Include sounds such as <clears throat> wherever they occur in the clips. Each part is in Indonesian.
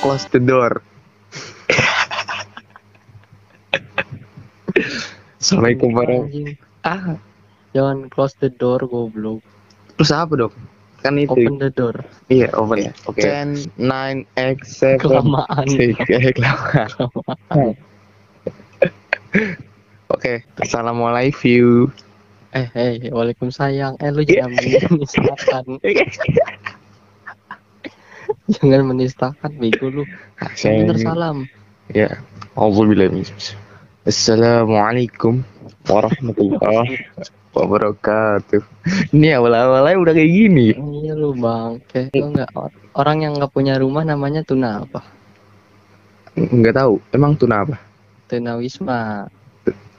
close the door. Assalamualaikum warahmatullahi. Ah, Jangan close the door goblok. terus apa dok? Kan itu. Open the door. Iya, open ya. Oke. Ten, nine, X, seven, Kelamaan. eh, <laughs> kelamaan. Oke, assalamualaikum. Eh, hey, waalaikumsalam. Eh, lu jangan menistakan. <laughs> <laughs> jangan menistakan, bego lu. Bener salam. Ya, Alhamdulillah. Assalamualaikum warahmatullahi wabarakatuh. Ini awal-awalnya udah kayak gini. Iya lu bang, kayak lu nggak orang yang nggak punya rumah namanya tuna apa? Enggak tahu. Emang tuna apa? Tuna Wisma.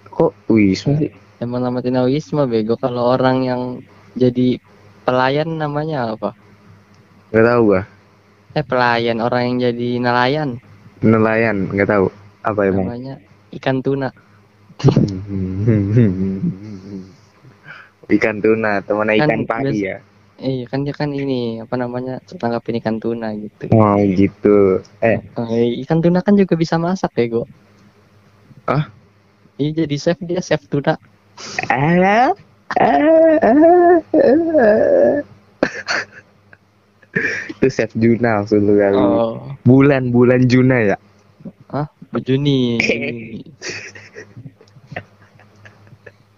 Kok wisma sih? Emang nama Tuna Wisma bego. Kalau orang yang jadi pelayan namanya apa? Enggak tahu gua. Eh pelayan, orang yang jadi nelayan Nelayan, enggak tahu. Apa emang? namanya ikan tuna. <laughs> ikan tuna, teman Kan ikan pari biasa- ya. Eh kan dia kan ini apa namanya tanggapin ikan tuna gitu. Oh gitu. Eh, Eh, ikan tuna kan juga bisa masak bego. Hah? Iya jadi chef dia chef tuna. ah, ah, ah, ah. <laughs> Itu Chef Juna maksud lu kali. Oh, Bulan bulan Juna ya. Juni. Juni.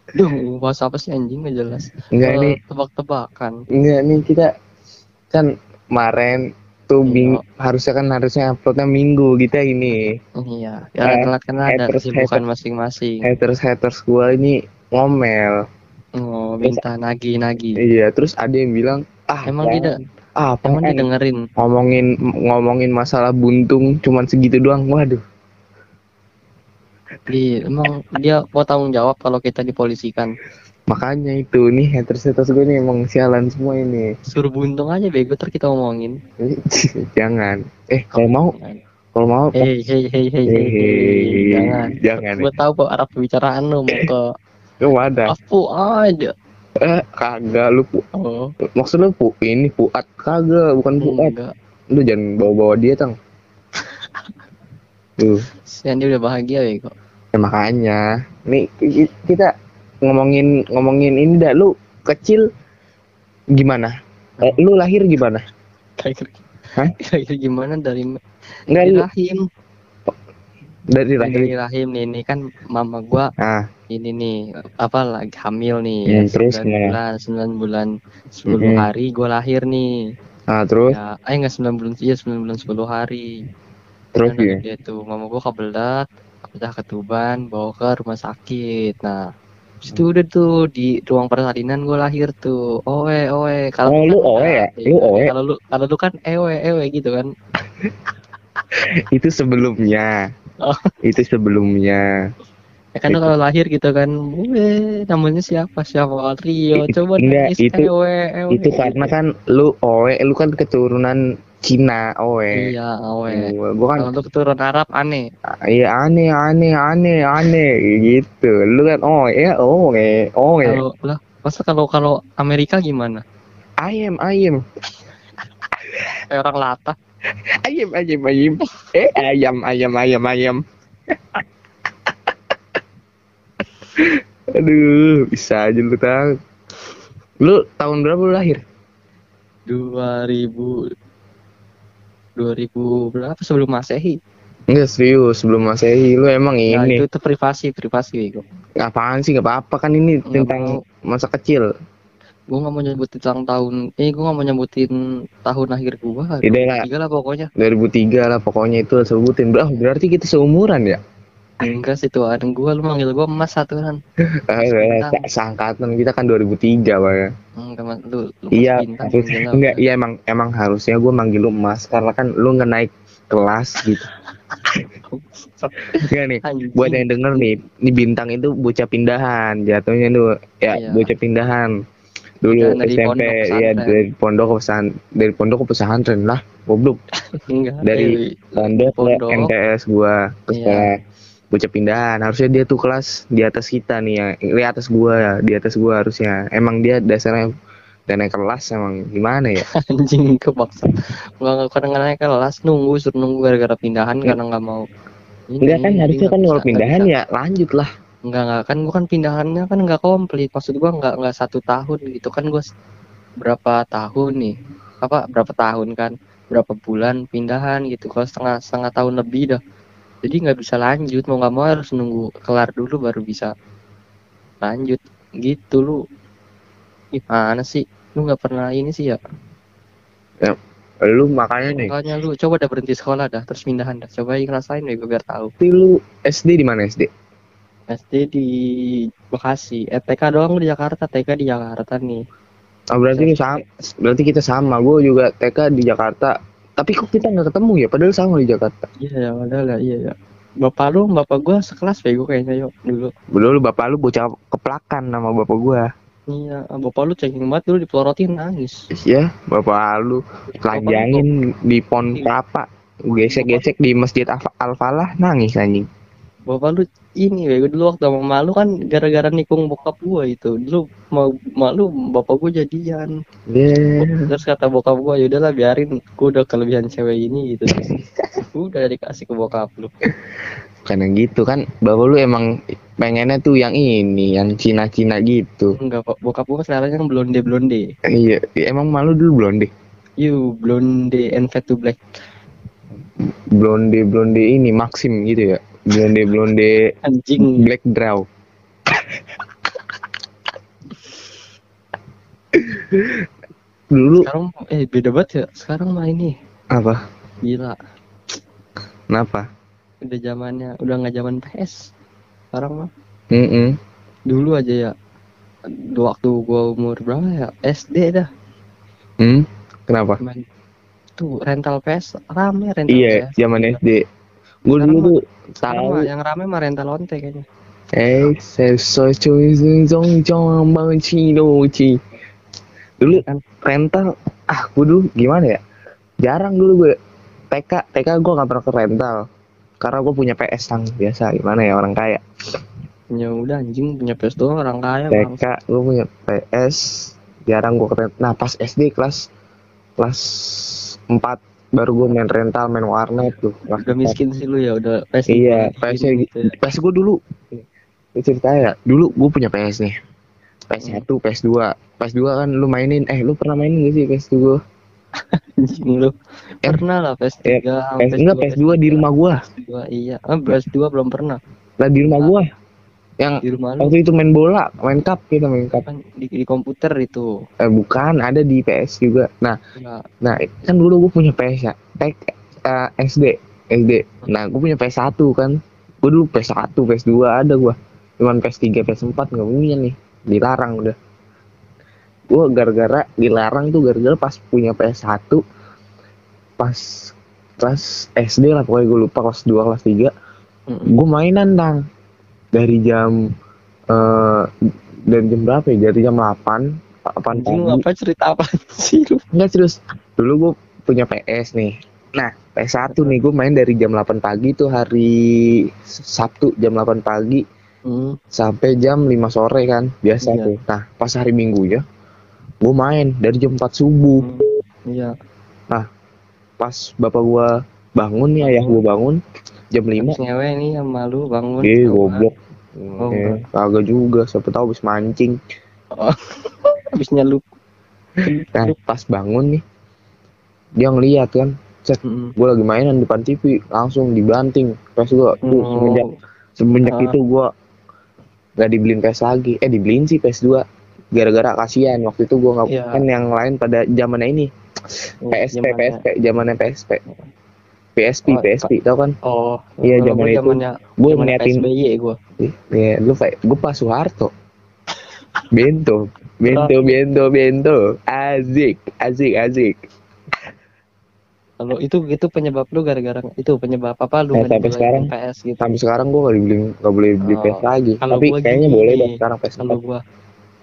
Duh, bahas apa sih anjing nggak jelas. Enggak Eh, nih, tebak-tebakan. enggak nih kita kan kemarin tuh Iya. ming, harusnya kan harusnya uploadnya minggu kita ini Iya, Eh, ya telat kan ada kesibukan masing-masing. haters haters gua ini ngomel Oh, minta nagi-nagi. iya terus ada yang bilang ah Emang tidak, ah emang apaan? didengerin. ngomongin ngomongin masalah buntung cuman segitu doang waduh Di, emang dia mau tanggung jawab kalau kita dipolisikan. makanya itu nih haters haters gue nih emang sialan semua ini Suruh buntung aja bego ter kita omongin. <laughs> jangan eh kalau mau kalau mau Hei, hei, hei, hei, hei, jangan. jangan Gue tahu kok arah pembicaraan lu mau ke lu ada Afu aja. Eh kagak lu pu Oh, maksud lu pu ini puat kagak bukan puat enggak. lu jangan bawa bawa dia tang tuh Sian dia udah bahagia bego. Ya makanya, nih ki- kita ngomongin ngomongin ini dah lu kecil gimana? Eh, lu lahir gimana? Kayak Hah? kayak gimana dari Enggak dari rahim? dari rahim nih, ini kan mama gua Ah, ini nih apa lagi hamil nih Hmm, ya, terus 9 gimana? bulan 9 bulan 10 Mhm. hari gua lahir nih ah terus ya eh enggak 9 bulan iya 9 bulan 10 hari terus Kan ya. dia tuh mama gua kebelat pecah ketuban bawa ke rumah sakit nah itu udah tuh di ruang persalinan gua lahir tuh oe oe Oh, lu oe ya? Lu oe? kalau lu kalau lu kan ewe ewe gitu kan <laughs> Itu sebelumnya. Oh. <laughs> Itu sebelumnya. ya kan kalau lahir gitu kan namanya siapa siapa Rio coba Enggak, nangis itu- ewe ewe Itu karena kan lu oe, lu kan keturunan Cina oe. iya ewe Gua kan Kalau untuk keturunan Arab aneh. iya aneh aneh aneh aneh gitu. Lu kan oh ya eh oh eh. Kalau lah, masa kalau kalau Amerika gimana? Ayam ayam Kayak orang latah. Ayam ayam ayam. Eh ayam ayam ayam ayam. Aduh bisa aja lu tahu lu tahun berapa lu lahir? 2000 2000 berapa sebelum Masehi? enggak serius sebelum masehi. Lu emang Ya, ini. itu tuh privasi, privasi Bego. apaan sih nggak apa-apa kan ini tentang masa kecil Gue nggak mau nyebutin tentang tahun, eh gue nggak mau nyebutin tahun lahir gue. Tidak lah. Tiga lah pokoknya. 2003 lah pokoknya itu sebutin oh, berarti kita seumuran ya Enggak sih tuan gue, lu manggil gue emas satu kan. <laughs> Ah, Bintang. se- seangkatan kita kan 2003 pak Enggak mas, lu, lu Iya, bintang, enggak, iya emang emang harusnya gue manggil lu emas karena kan lu nggak naik kelas gitu. Enggak nih, Anjing. buat yang denger nih, ini bintang itu bocah pindahan, jatuhnya tuh ya Iya. bocah pindahan. Dulu dari SMP ya dari pondok ke pesan dari pondok ke pesantren lah, goblok. <laughs> Enggak, dari Pondok ke. MTS gua ke Iya. sekolah bocah pindahan. Harusnya dia tuh kelas di atas kita nih ya, di atas gua ya, di atas gua harusnya. Emang dia dasarnya dan naik kelas emang gimana ya <laughs> anjing kepaksa nggak kadang naik kelas nunggu suruh nunggu gara-gara pindahan karena nggak mau Ini, enggak kan harusnya kan kalau pindahan bisa. ya lanjut lah Enggak enggak kan gua kan pindahannya kan enggak komplit. Maksud gua enggak enggak satu tahun gitu kan gua s- berapa tahun nih? Apa berapa tahun kan? Berapa bulan pindahan gitu. Kalau setengah setengah tahun lebih dah. Jadi nggak bisa lanjut mau nggak mau harus nunggu kelar dulu baru bisa lanjut gitu lu. Gimana sih? Lu nggak pernah ini sih ya? lu makanya nih Makanya lu coba dah berhenti sekolah dah terus pindahan dah. Coba ngerasain deh gua biar tahu. Tapi lu SD di mana SD SD di Bekasi. Eh, TK doang di Jakarta. TK di Jakarta nih. oh, berarti lu sama berarti kita sama gue juga TK di Jakarta tapi kok kita nggak ketemu ya padahal sama di Jakarta Iya ya, padahal ya, iya ya. Bapak lu, bapak gua sekelas bego kayaknya yuk dulu. dulu bapak lu bocah keplakan nama bapak gua Iya, bapak lu cengeng banget dulu dipelorotin nangis. ya bapak lu telanjangin di pon kelapa gesek-gesek di masjid Al- Al-Falah nangis anjing Bapak lu ini bego dulu waktu sama malu kan gara-gara nikung bokap gua itu. Dulu mau malu bapak gua jadian. ya Terus kata bokap gua ya udahlah biarin gua udah kelebihan cewek ini gitu. <laughs> udah dikasih ke bokap lu. karena gitu kan bapak lu emang pengennya tuh yang ini yang Cina-Cina gitu Enggak, Pak. bokap gua seleranya yang blonde-blonde. iya emang malu dulu blonde You blonde and fat to black. blonde blonde ini Maxim gitu ya blonde blonde Anjing. black draw dulu Sekarang eh beda banget ya. Sekarang mah ini apa gila. kenapa udah zamannya udah nggak zaman PS sekarang mah Mm-mm. dulu aja ya waktu gua umur berapa ya SD dah Hmm? kenapa main tuh rental PS rame rental iya PS zaman. SD gue dulu tuh tahu. yang rame mah rental onte kayaknya. Eh sesuatu zong zong bang cino ci. Dulu Kan? rental ah gue dulu gimana ya? Jarang dulu gue TK TK gue gak pernah ke rental karena gue punya PS tang biasa gimana ya orang kaya. Ya udah anjing punya PS doang orang kaya bang TK gue punya PS jarang gue ke rental nah pas SD kelas kelas 4 baru gue main rental main warnet tuh. Udah 4. miskin sih lu ya udah PS Iya, PS-nya gitu ya. PS gue dulu. Ini cerita ya dulu gue punya PS nih. PS1 PS2 PS2 kan lu mainin eh lu pernah mainin gak sih PS2 gue anjing lu. Eh, pernah lah PS3 PS enggak PS2 di rumah gua. PS2 iya. Ah, PS2 belum pernah. Lah di rumah gua yang di rumah waktu itu main bola main cup kita main cup. Kan di, di komputer itu. Eh bukan ada di PS juga. Nah ya nah kan dulu gue punya PS ya TK eh, SD SD nah gue punya PS1 kan. Gue dulu PS1 PS2 ada gua. Cuman PS3 PS4 nggak punya nih dilarang udah. Gue gara-gara dilarang tuh gara-gara pas punya PS1 pas kelas SD lah pokoknya gue lupa kelas 2 kelas 3 Mm-mm. gue mainan tang dari jam eh dari jam berapa ya dari jam 8 8 Anjing lu pagi apa cerita apa sih lu? Enggak serius. Dulu gue punya PS nih. Nah, PS1 nih gue main dari jam 8 pagi tuh hari Sabtu jam 8 pagi Hmm. sampai jam 5 sore kan. Biasa Iya. tuh. Nah, pas hari Minggu ya gue main dari jam 4 subuh. Iya. Pas bapak gua bangun nih, ayah gua bangun jam 5. Habis ngewe nih sama lu bangun. Eh, goblok. Oh, Eh, kagak juga, siapa tahu habis mancing. <laughs> Habis nyelup. Nah, pas bangun nih dia ngeliat kan, Mm-mm. gue lagi mainan depan TV, langsung dibanting. Pas gua tuh Oh. semenjak semenjak Ah. itu gua nggak dibeliin PS lagi eh dibeliin sih PS2 gara-gara kasihan waktu itu gua nggak Iya. kan yang lain pada zamannya ini Oh, PSP zamannya- PSP zamannya PSP PSP Oh, PSP tau kan Oh, Iya, zaman itu. zamannya gue ngeliatin PSBY gua. ya lu kayak gue pas Soeharto <laughs> bento bento bento bento azik azik azik Kalau itu itu penyebab lu gara-gara itu penyebab apa lu Nah, sampai sekarang. PS gitu. sampai sekarang gue nggak dibeli nggak boleh beli Oh, PS lagi kalau tapi kayaknya gini, boleh deh sekarang PS Kalau gua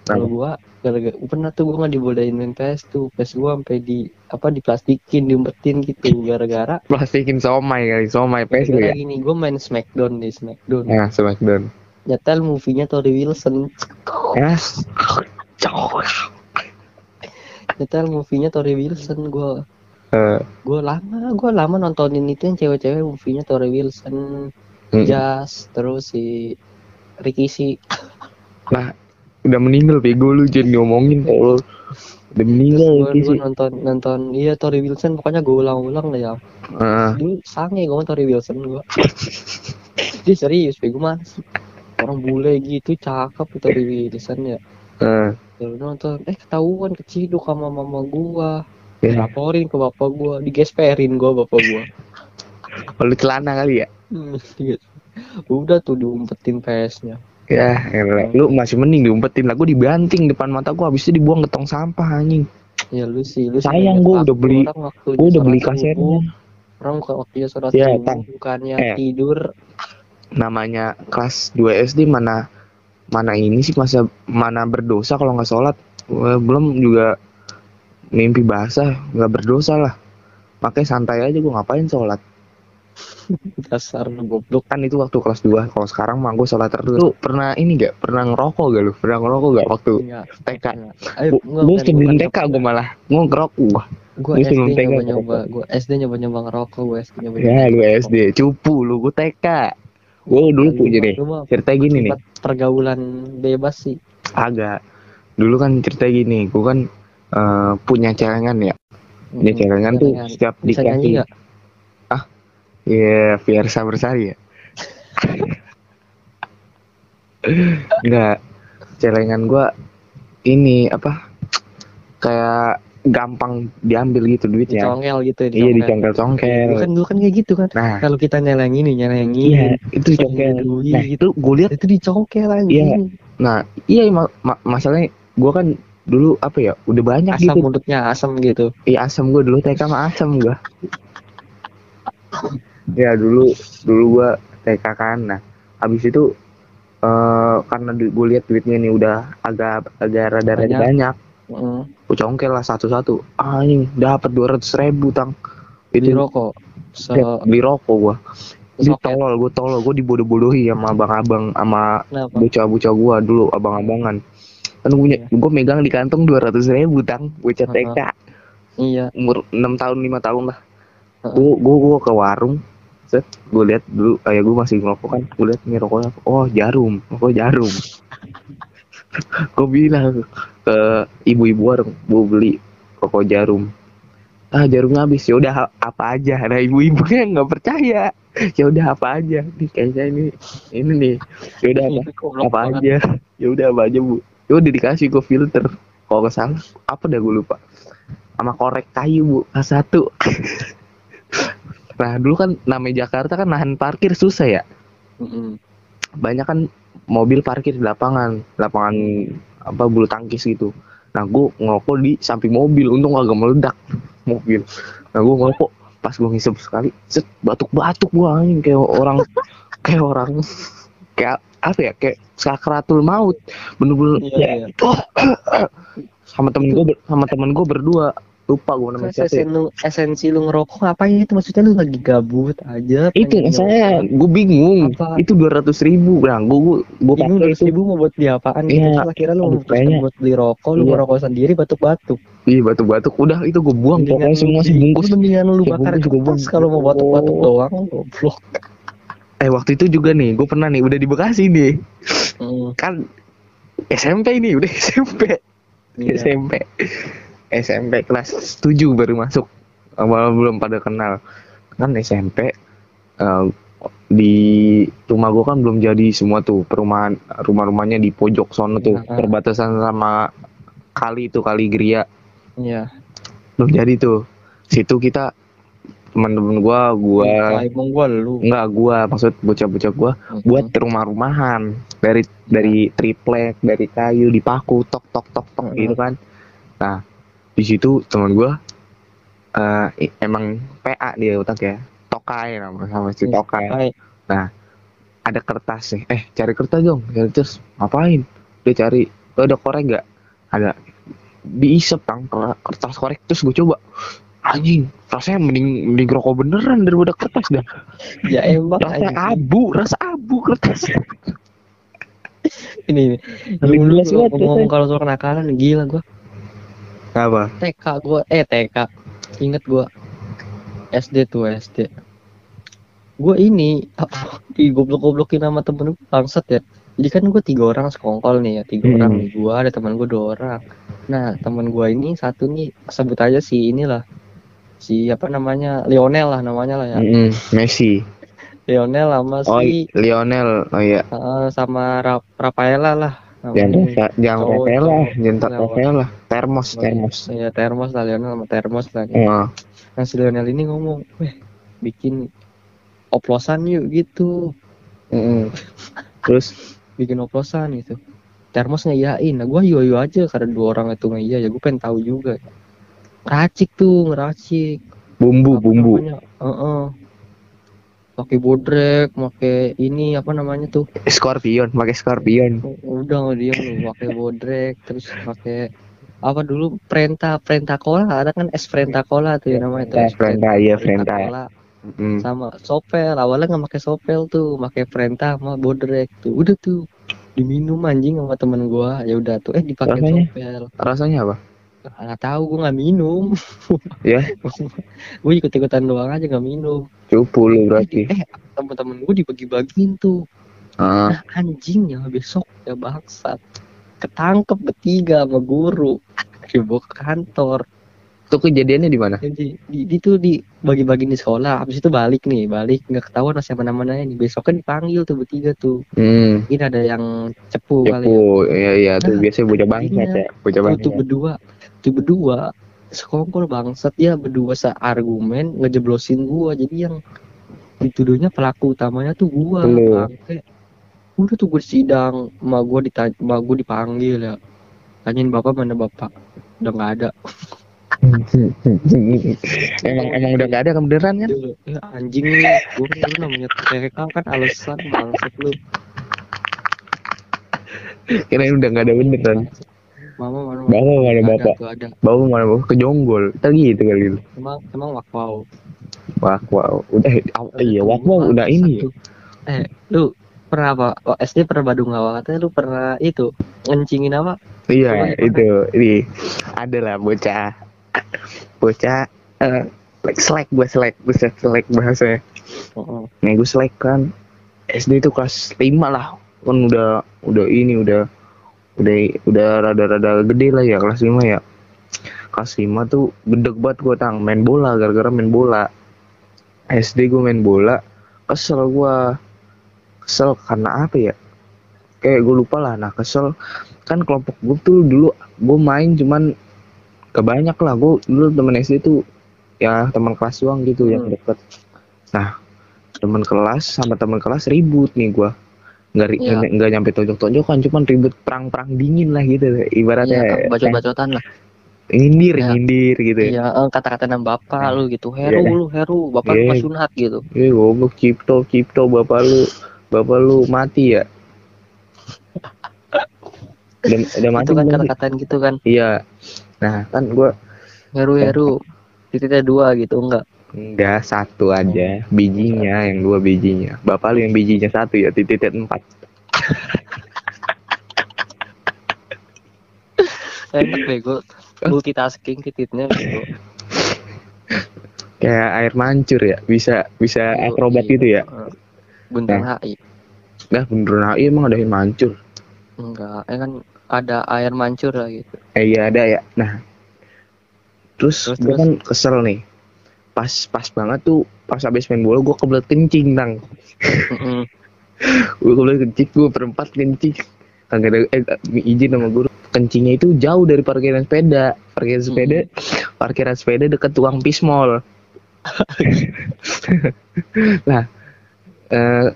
kalau Nah. gua gara-gara pernah tuh gua nggak dibolehin main PS tuh. PS gua sampai di apa diplastikin, diumpetin gitu gara-gara plastikin somai kali somai PS lu gara-gara ya gini gua main Smackdown di Smackdown. nah Smackdown Nyetel movie-nya Tori Wilson. ya nyetel movie-nya Tori Wilson gue Eh, gue lama gue lama nontonin itu yang cewek-cewek movie-nya Tori Wilson mm. Jas terus si Ricky si udah meninggal bego lu jangan ngomongin kalau udah meninggal gue sih. nonton nonton iya Tori Wilson pokoknya gue ulang-ulang lah ya. Ah, dulu sange gue Tori Wilson gue <laughs> dia serius bego sih orang bule gitu cakep Tori Wilson ya. Ah. Lalu nonton eh ketahuan keciduk sama mama gua. Ya, laporin ke bapak gua digesperin gua bapak gua. Kalau celana kali ya? Hmm, gitu. udah tuh diumpetin PS-nya ya elah. lu masih mending diumpetin lah. Gua dibanting depan mata gua habis itu dibuang ke tong sampah anjing. Ya lu sih lu Sayang, gua udah beli- gua udah beli kasetnya. orang bukan waktunya sholat Ya, subuh bukannya Eh. tidur. Namanya kelas 2 SD mana mana ini sih masa mana berdosa kalau nggak sholat. Belum juga mimpi basah nggak berdosa lah. Makanya santai aja gua ngapain sholat <laughs> dasar lu goblok. Kan itu waktu kelas 2 kalau sekarang mah gua sholat terus. Lu pernah ini gak pernah ngerokok gak lu? Pernah ngerokok gak waktu Enggak, TK gua bukan- sebelum TK gua malah gua ngerokok gua gua gua SD nyoba nyoba gua SD nyoba nyoba ngerokok. Gua SD nyoba ya lu SD cupu lu gua TK gua dulu punya deh. cerita gini nih. Pergaulan bebas sih. Agak. Dulu kan cerita gini. Gua kan eh, punya celengan ya. Punya celengan tuh setiap dikasih nggak ya Fiersa Bersari ya. Enggak celengan gua ini apa kayak gampang diambil gitu duitnya. Dicongkel gitu iya dicongkel. dicongkel-congkel Dulu kan dulu kan kayak gitu kan. Nah. Kalau kita nyelengin nih nyelengin. Iya itu dicongkel. Duit. nah itu gue lihat itu dicongkel anjing. Nah iya ma- ma- masalahnya gua kan dulu apa ya udah banyak asam gitu. mulutnya asam gitu. Iya asam gua dulu TK mah asam gua ya dulu dulu gua TK kan. Nah habis itu eh karena gue lihat duitnya nih udah agak agak rada-rada Banyak. banyak. Heeh. gue congkel lah satu-satu. Anjing dapat dua ratus ribu tang. Beli rokok. Se ya, beli rokok gua. Di soket. tolol gue tolol. Gue dibodoh-bodohi sama abang-abang sama bocah-bocah gua dulu abang-abangan. Kan gue punya gue megang di kantong dua ratus ribu tang bocah. TK iya. Umur enam tahun lima tahun lah. Gue gue gue ke warung set gue lihat dulu ayah gue masih ngerokok kan gue lihat nih rokoknya oh jarum rokok jarum. <laughs> Gue bilang ke ibu-ibu warung gue beli rokok jarum. Ah jarumnya habis. Ya udah apa aja. Nah ibu-ibunya <laughs> nggak percaya. Ya udah apa aja. Nih kayaknya ini ini nih. Ya udah apa apa aja. <laughs> Ya udah apa aja bu. Ya udah dikasih gue filter. Kalau nggak salah apa dah gue lupa. Sama korek kayu bu. Satu nah dulu kan namanya Jakarta kan nahan parkir susah ya. Mm-mm. banyak kan mobil parkir di lapangan lapangan apa bulu tangkis gitu. Nah gue ngerokok di samping mobil untung agak meledak mobil. Nah gue ngerokok pas gue ngisep sekali set batuk-batuk gue anjing kayak orang <laughs> kayak orang kayak apa ya kayak sakratul maut. Bener-bener Iya, ya, iya. oh, <clears throat> sama temen gue sama temen gue berdua lupa gue namanya siapa ya. esensi lu, esensi lu ngerokok ngapain itu maksudnya lu lagi gabut aja itu saya gue bingung Apa? itu dua ratus ribu nah gue gue gue pakai dua itu ribu mau buat beli apaan Iya. gitu Terus akhirnya lu kayaknya- buat beli rokok lu Iya. ngerokok sendiri batuk-batuk Ih batuk-batuk udah itu gue buang pokoknya semua lu- sebungkus. mendingan lu Ya, bakar bungkus kertas buang. kalau mau batuk-batuk Oh. doang goblok Eh waktu itu juga nih gue pernah nih udah di Bekasi nih Hmm, kan SMP ini udah <laughs> SMP iya. SMP SMP kelas 7 baru masuk. Awal belum pada kenal. Kan SMP eh, di rumah gue kan belum jadi semua tuh. Perumahan rumah-rumahnya di pojok sono tuh. Iya. perbatasan sama kali itu kali Geria. Iya. belum jadi tuh. Situ kita teman-teman gua gua emang gua lu. enggak gua. Maksud bocah-bocah gua buat rumah-rumahan. Dari dari triplek dari kayu dipaku tok tok tok tok Mm-mm. gitu kan. Nah di situ teman gua eh i- emang PA dia otak ya. Tokai nama sama si Hmm, tokai. Hai. ada kertas nih. Eh cari kertas dong cari kertas ngapain? Dia cari "Oh, ada korek nggak? Ada. Diisep tang ker- kertas korek. Terus gue coba. Anjing rasanya mending mending rokok beneran daripada kertas dah. <laughs> Ya emang rasa anjing. abu rasa abu kertas. <laughs> Ini ini. Ngomong kalau soal kenakalan gila gua. Apa? TK gua eh TK inget gua SD tuh SD gua ini <laughs> apa di goblok-goblokin sama temen gue bangsat ya jadi kan gua tiga orang sekongkol nih ya tiga Hmm. orang nih gua ada teman gua dua orang nah teman gua ini satu nih sebut aja si inilah si apa namanya Lionel lah namanya lah ya Mm-mm, Messi. Lionel sama Oh, si Lionel. Oh iya. eh, sama Ra Rafaela lah Jangan namanya. Rafa, jangan Rafael lah, jangan? Rafael lah. Termos, termos. Iya termos lah Lionel sama termos lah Wah, Nah si Lionel ini ngomong, weh bikin oplosan yuk gitu, mm-mm. <laughs> Terus, bikin oplosan gitu. Termos ngeyain, nah gua yo yo aja karena dua orang itu ngeiya ya gue pengen tahu juga. Racik tuh ngeracik. bumbu, Apa bumbu. namanya? Heeh. Pakai bodrek, pakai ini apa namanya tuh? Scorpion, pakai Scorpion. Udah nggak dia lu pakai bodrek, terus pakai apa dulu perintah perintah cola ada kan es perintah cola tuh ya namanya tuh es Frenta, iya Perintah. Mm. sama sopel awalnya nggak pakai sopel tuh pakai perintah sama bodrek tuh udah tuh diminum anjing sama temen gua ya udah tuh eh dipakai Rasanya? sopel Rasanya apa? Nggak tahu gua nggak minum. <laughs> Ya, <laughs> gue ikut ikutan doang aja nggak minum. Cupu lu berarti. eh temen-temen gue dibagi-bagiin tuh. Ah, nah anjingnya besok ya bangsat. Ketangkep bertiga sama guru. Dibawa ke kantor. Itu kejadiannya di mana? jadi di, di tuh dibagi-bagiin di sekolah. Habis itu balik nih balik. Nggak ketahuan siapa namanya nih. Besoknya dipanggil tuh bertiga tuh. Hmm, mungkin ada yang cepu kali ya. cepu. Iya, iya, tuh Nah, biasanya bocah bangsat jadinya ya, bocah tuh bangsat. berdua, tuh berdua sekongkol bangsat ya berdua seargumen ngejeblosin gua. Jadi yang dituduhnya pelaku utamanya tuh gua. Bangke. Udah tuh gue sidang, ma gua ditanya, ma gua dipanggil ya. Tanyain bapak mana bapak? Udah nggak ada. <laughs> emang emang udah gak ada kan beneran kan? "Ya, anjing lu, gua kan lu namanya TK kan alasan bangsat lu. Kirain udah gak ada beneran. Mama mana Bapak mana bapak? ada. Bapak mana bapak kejonggol. Tadi gitu kali lu. Emang emang wakwau. Wah, wow. Udah, oh, iya, wah, wow, udah ini. ya. Satu. Eh, lu pernah apa? Oh, SD pernah Badung awal katanya lu pernah itu ngencingin apa? Iya, Pokoknya itu. Ini ada lah bocah. Bocah eh like selek gue selek, gue selek bahasanya. Heeh. Nih gue selek kan SD itu kelas 5 lah. Kan udah udah ini udah udah udah rada-rada gede lah ya kelas 5 ya. Kelas 5 tuh gedeg banget gue tang. Main bola gara-gara main bola. SD gue main bola kesel gue kesel karena apa ya? Kayak gue lupa lah nah kesel. Kan kelompok gue tuh dulu gue main cuman gak banyak lah. Gue dulu temen SD tuh ya teman kelas doang gitu yang Hmm. deket. Nah teman kelas sama teman kelas ribut nih gue nggak Iya. nggak nyampe tonjok-tonjokan cuman ribut perang-perang dingin lah gitu ibaratnya Iya, bacot-bacotan lah. nyindir Iya. nyindir gitu Iya, eh, kata-kata nama bapak lu gitu. Heru Iya. lu, Heru, bapak Iya. lu Mas Sunhat gitu. eh goblok cipto cipto bapak lu bapak lu mati ya <laughs> udah, udah mati Itu kan kata-kataan gitu kan. iya nah kan gue Heru, Heru. Titiknya dua gitu enggak? Enggak, satu aja. Bijinya yang dua bijinya. Bapak lu yang bijinya satu ya, titik empat. <laughs> Enak bego. Multitasking titiknya bego. Kayak air mancur ya, bisa bisa akrobat Iya. gitu ya. Eh, Bundaran HI. Nah, beneran AI emang ada air mancur. Enggak, eh kan ada air mancur lah gitu. Eh iya ada ya. Nah, terus, Terus, gue terus? kan kesel nih. Pas pas banget tuh pas habis main bola gue kebelet kencing tang. Mm-mm. <laughs> Gue kebelet kencing, gue berempat kencing. Kagak ada eh, izin sama guru. Kencingnya itu jauh dari parkiran sepeda. Parkiran sepeda, parkiran sepeda deket tukang pismol. <laughs> nah, eh,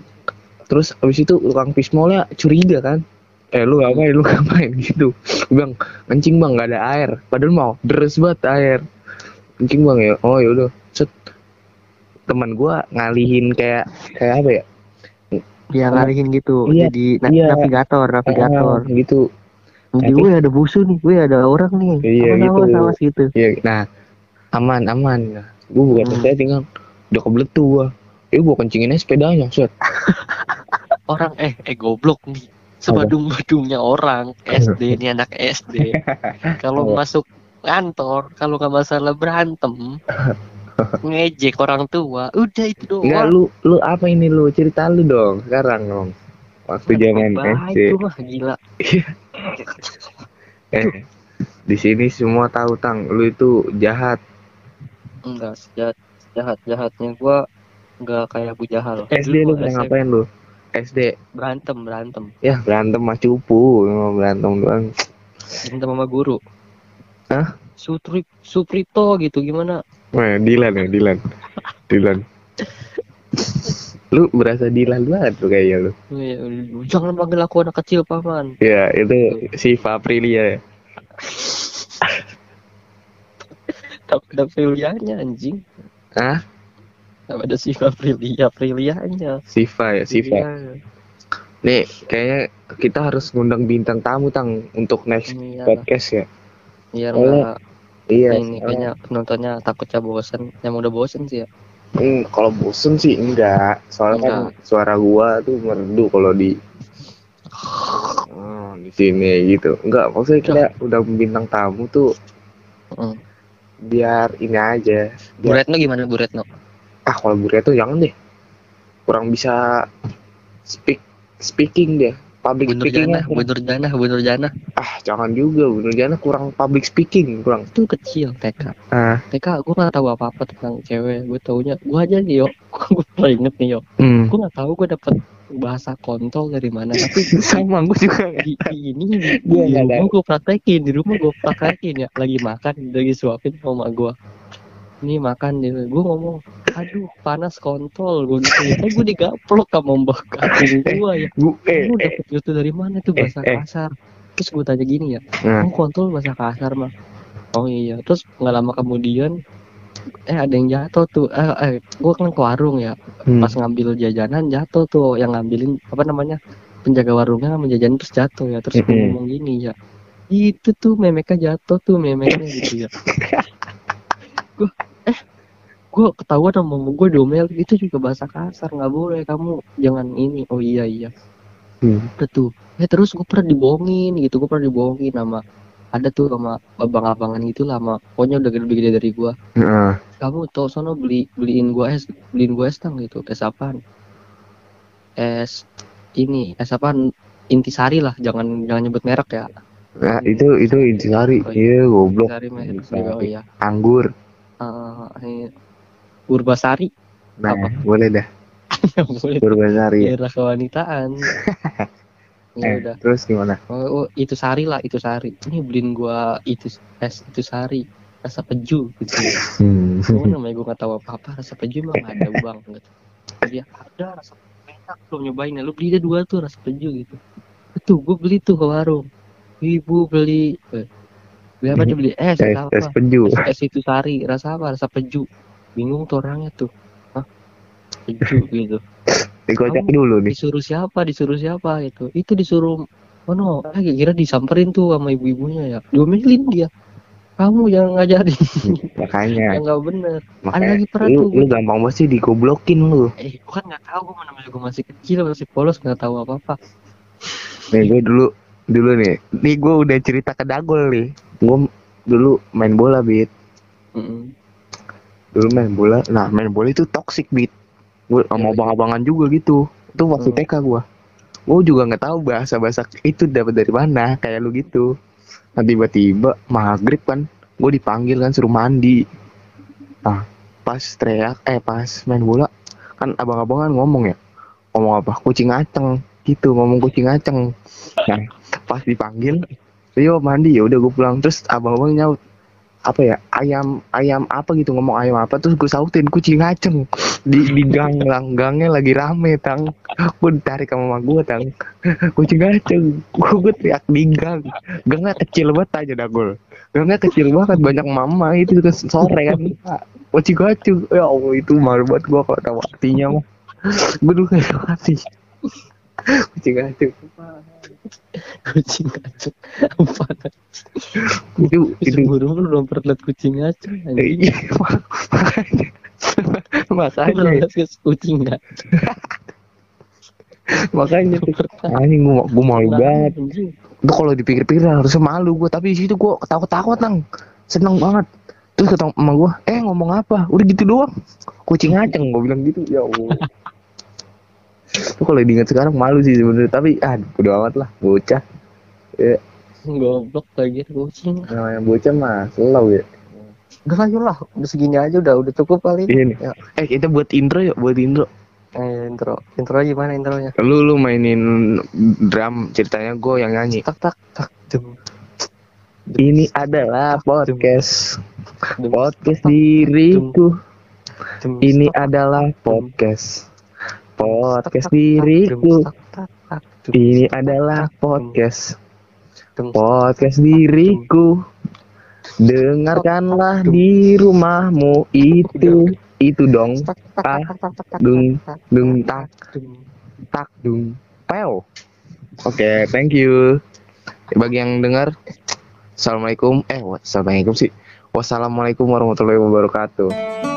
terus abis itu tukang pismolnya curiga kan. Eh lu ngapain, lu <laughs> ngapain gitu. Bilang, kencing bang gak ada air. Padahal mau deres banget air. Kencing bang ya. Oh yaudah. Teman gua ngalihin kayak kayak apa ya? Dia ngalihin gitu. Iya, Jadi na- iya. navigator, navigator. Ah, gitu. Jadi gue ada busu nih, gue ada orang nih. Iya, Awas, gitu. awas, awas gitu. Ya, nah aman aman. Nah, gua buka Hmm. saya tinggal udah kebelet tuh gua. Ya gua kencingin aja sepedanya, set. <laughs> Orang eh eh goblok nih. Sebadung-badungnya orang SD nih anak SD. <laughs> Kalau masuk kantor kalau nggak masalah berantem <laughs> ngejek orang tua udah itu doang Enggak lu lu apa ini lu cerita lu dong sekarang dong. Waktu Baik SD. lu mah gila <laughs> Eh, di sini semua tahu tang lu itu jahat. enggak sejahat jahat jahatnya gua nggak kayak Bu Jahal SD lu pernah ngapain lu? SD berantem berantem ya berantem mah cupu berantem doang. berantem sama guru Hah? Sutri Suprito gitu gimana Wah, Dilan ya, Dilan. Dilan. lu berasa Dilan banget tuh kayaknya lu. Iya, jangan panggil aku anak kecil paman Ya, itu si Aprilia ya. tak ada Aprilianya anjing Ah, tak ada si Aprilia Aprilianya Siva ya, Siva. Iya. Nih, kayaknya kita harus ngundang bintang tamu tang untuk next Iya, podcast ya. biar Oh, Iya. ini kayaknya penontonnya takutnya bosan yang udah bosan sih ya Hmm, kalau bosen sih enggak. Soalnya kan suara gua tuh merdu kalau di Oh, di sini gitu. Enggak, maksudnya kita udah bintang tamu tuh Mm. biar ini aja. Bu Biar, Retno gimana Bu Retno ah, kalau Bu Retno jangan deh. Kurang bisa speak speaking dia. Public Bu speakingnya Nurjana Bu Nurjana Bu Nurjana ah jangan juga bener jangan kurang public speaking kurang. Itu kecil TK ah. TK gue nggak tahu apa apa tentang cewek gue taunya gue aja nih yo. <laughs> Gue pernah inget nih yo. Hmm. gue nggak tahu gue dapet bahasa kontol dari mana tapi <laughs> sama gue juga di, di ini Gua di rumah gue praktekin di rumah gue praktekin ya. Lagi makan lagi suapin sama gue ini makan dia gue ngomong aduh panas kontol gue gitu eh gue digaplok sama mbak kakung <laughs> gue ya. gue eh, lu eh. dapet itu dari mana tuh Eh, bahasa eh. kasar? Terus gue tanya gini ya Nah. oh kontol bahasa kasar mah oh iya. Terus nggak lama kemudian eh ada yang jatuh tuh. Eh, eh gue kan ke warung ya. Hmm. pas ngambil jajanan jatuh tuh. Yang ngambilin apa namanya penjaga warungnya ngambil jajanan terus jatuh ya. Terus gue Mm-mm. ngomong gini ya itu tuh memeknya jatuh tuh memeknya gitu ya. <laughs> Gue eh gue ketahuan sama gue domel itu juga bahasa kasar nggak boleh kamu jangan ini. Oh iya iya. Hmm. udah tuh. Ya terus gue pernah dibohongin gitu gue pernah dibohongin sama ada tuh sama abang-abangan gitu lah sama pokoknya udah lebih gede dari gue Nah. kamu tau sono beli beliin gua es beliin gua es tang gitu es apaan? Es ini es apaan? Intisari lah jangan jangan nyebut merek ya. Nah, itu itu intisari. Oh, iya. iya goblok. Intisari merek Intisari. oh iya. Anggur. Ini Urbasari nah Apa? boleh dah <laughs> boleh berbasari daerah kewanitaan <laughs> ya eh, udah terus gimana oh, oh, itu sari lah itu sari ini beliin gua itu es itu sari rasa peju gitu hmm. Gue namanya gue gak tahu apa-apa rasa peju emang ada bang gitu. Dia ada rasa peju enak belum nyobain ya. Lu beli deh dua tuh rasa peju gitu. Itu gue beli tuh ke warung. Ibu beli eh, beli apa dia beli es, es, apa? es penju Es, es itu sari rasa apa? Rasa peju. Bingung tuh orangnya tuh. Hah? Peju gitu. <laughs> dikocok Kamu dulu nih Disuruh siapa? Disuruh siapa itu? Itu disuruh Oh no, eh, kira disamperin tuh sama ibu-ibunya ya. Diomelin dia. Kamu yang ngajarin <laughs> makanya yang nggak bener. Ada makanya lagi pernah lu, tuh lu gampang banget sih digoblokin lu eh gua kan nggak tahu gua namanya gua masih kecil masih polos nggak tahu apa apa nih gue dulu dulu nih nih gue udah cerita ke Dagol nih gue dulu main bola bit dulu main bola nah main bola itu toxic bit gue sama Iya, iya. abang-abangan juga gitu. Itu waktu Hmm. TK gue gue juga nggak tahu bahasa bahasa itu dapat dari mana kayak lu gitu. Nah tiba-tiba maghrib kan gue dipanggil kan suruh mandi. Nah pas teriak eh pas main bola kan abang-abangan ngomong ya ngomong apa? Kucing aceng gitu ngomong kucing aceng. Nah pas dipanggil Rio mandi. Ya udah gue pulang. Terus abang-abang nyaut apa ya ayam ayam apa gitu ngomong ayam apa terus gue sautin kucing aceng di di gang lang gangnya lagi rame tang. Gue ditarik sama mama gue tang. Kucing aceng gue gue teriak di gang. Gangnya kecil banget aja dagol gangnya kecil banget banyak mama itu ke sore kan. Kucing aceng ya allah itu malu banget gue kalau tahu artinya mah. Gue dulu mati kucing aceng <laughs> kucing acung apa? Itu itu seumur umur belum pernah kucing acung anjing. iya makanya. Lu <laughs> makanya kucing nggak makanya. Anjing gua gua malu banget. itu kalau dipikir-pikir harusnya malu gua tapi di situ gua ketawa-ketawa nang seneng banget. Terus kata emak gua eh ngomong apa? Udah gitu doang. Kucing ngaceng gua bilang gitu. Ya allah <laughs> Tuh kalau diingat sekarang malu sih sebenarnya. Tapi ah udah amat lah bocah. Ya. Goblok lagi kucing. Namanya bocah mah slow ya. Udah lah yuk lah. Udah segini aja udah udah cukup kali ini Ya. eh kita buat intro yuk buat intro. Eh, intro. Intro gimana intronya? Lu lu mainin drum ceritanya gue yang nyanyi. Tak tak tak. Dem. Ini adalah podcast. Dem. Podcast diriku. Dem, ini tak, adalah podcast podcast diriku ini adalah podcast podcast diriku dengarkanlah di rumahmu itu itu dong tak, Ah, dung, dung, tak. tak dung pel oke thank you bagi yang dengar assalamualaikum eh assalamualaikum sih wassalamualaikum warahmatullahi wabarakatuh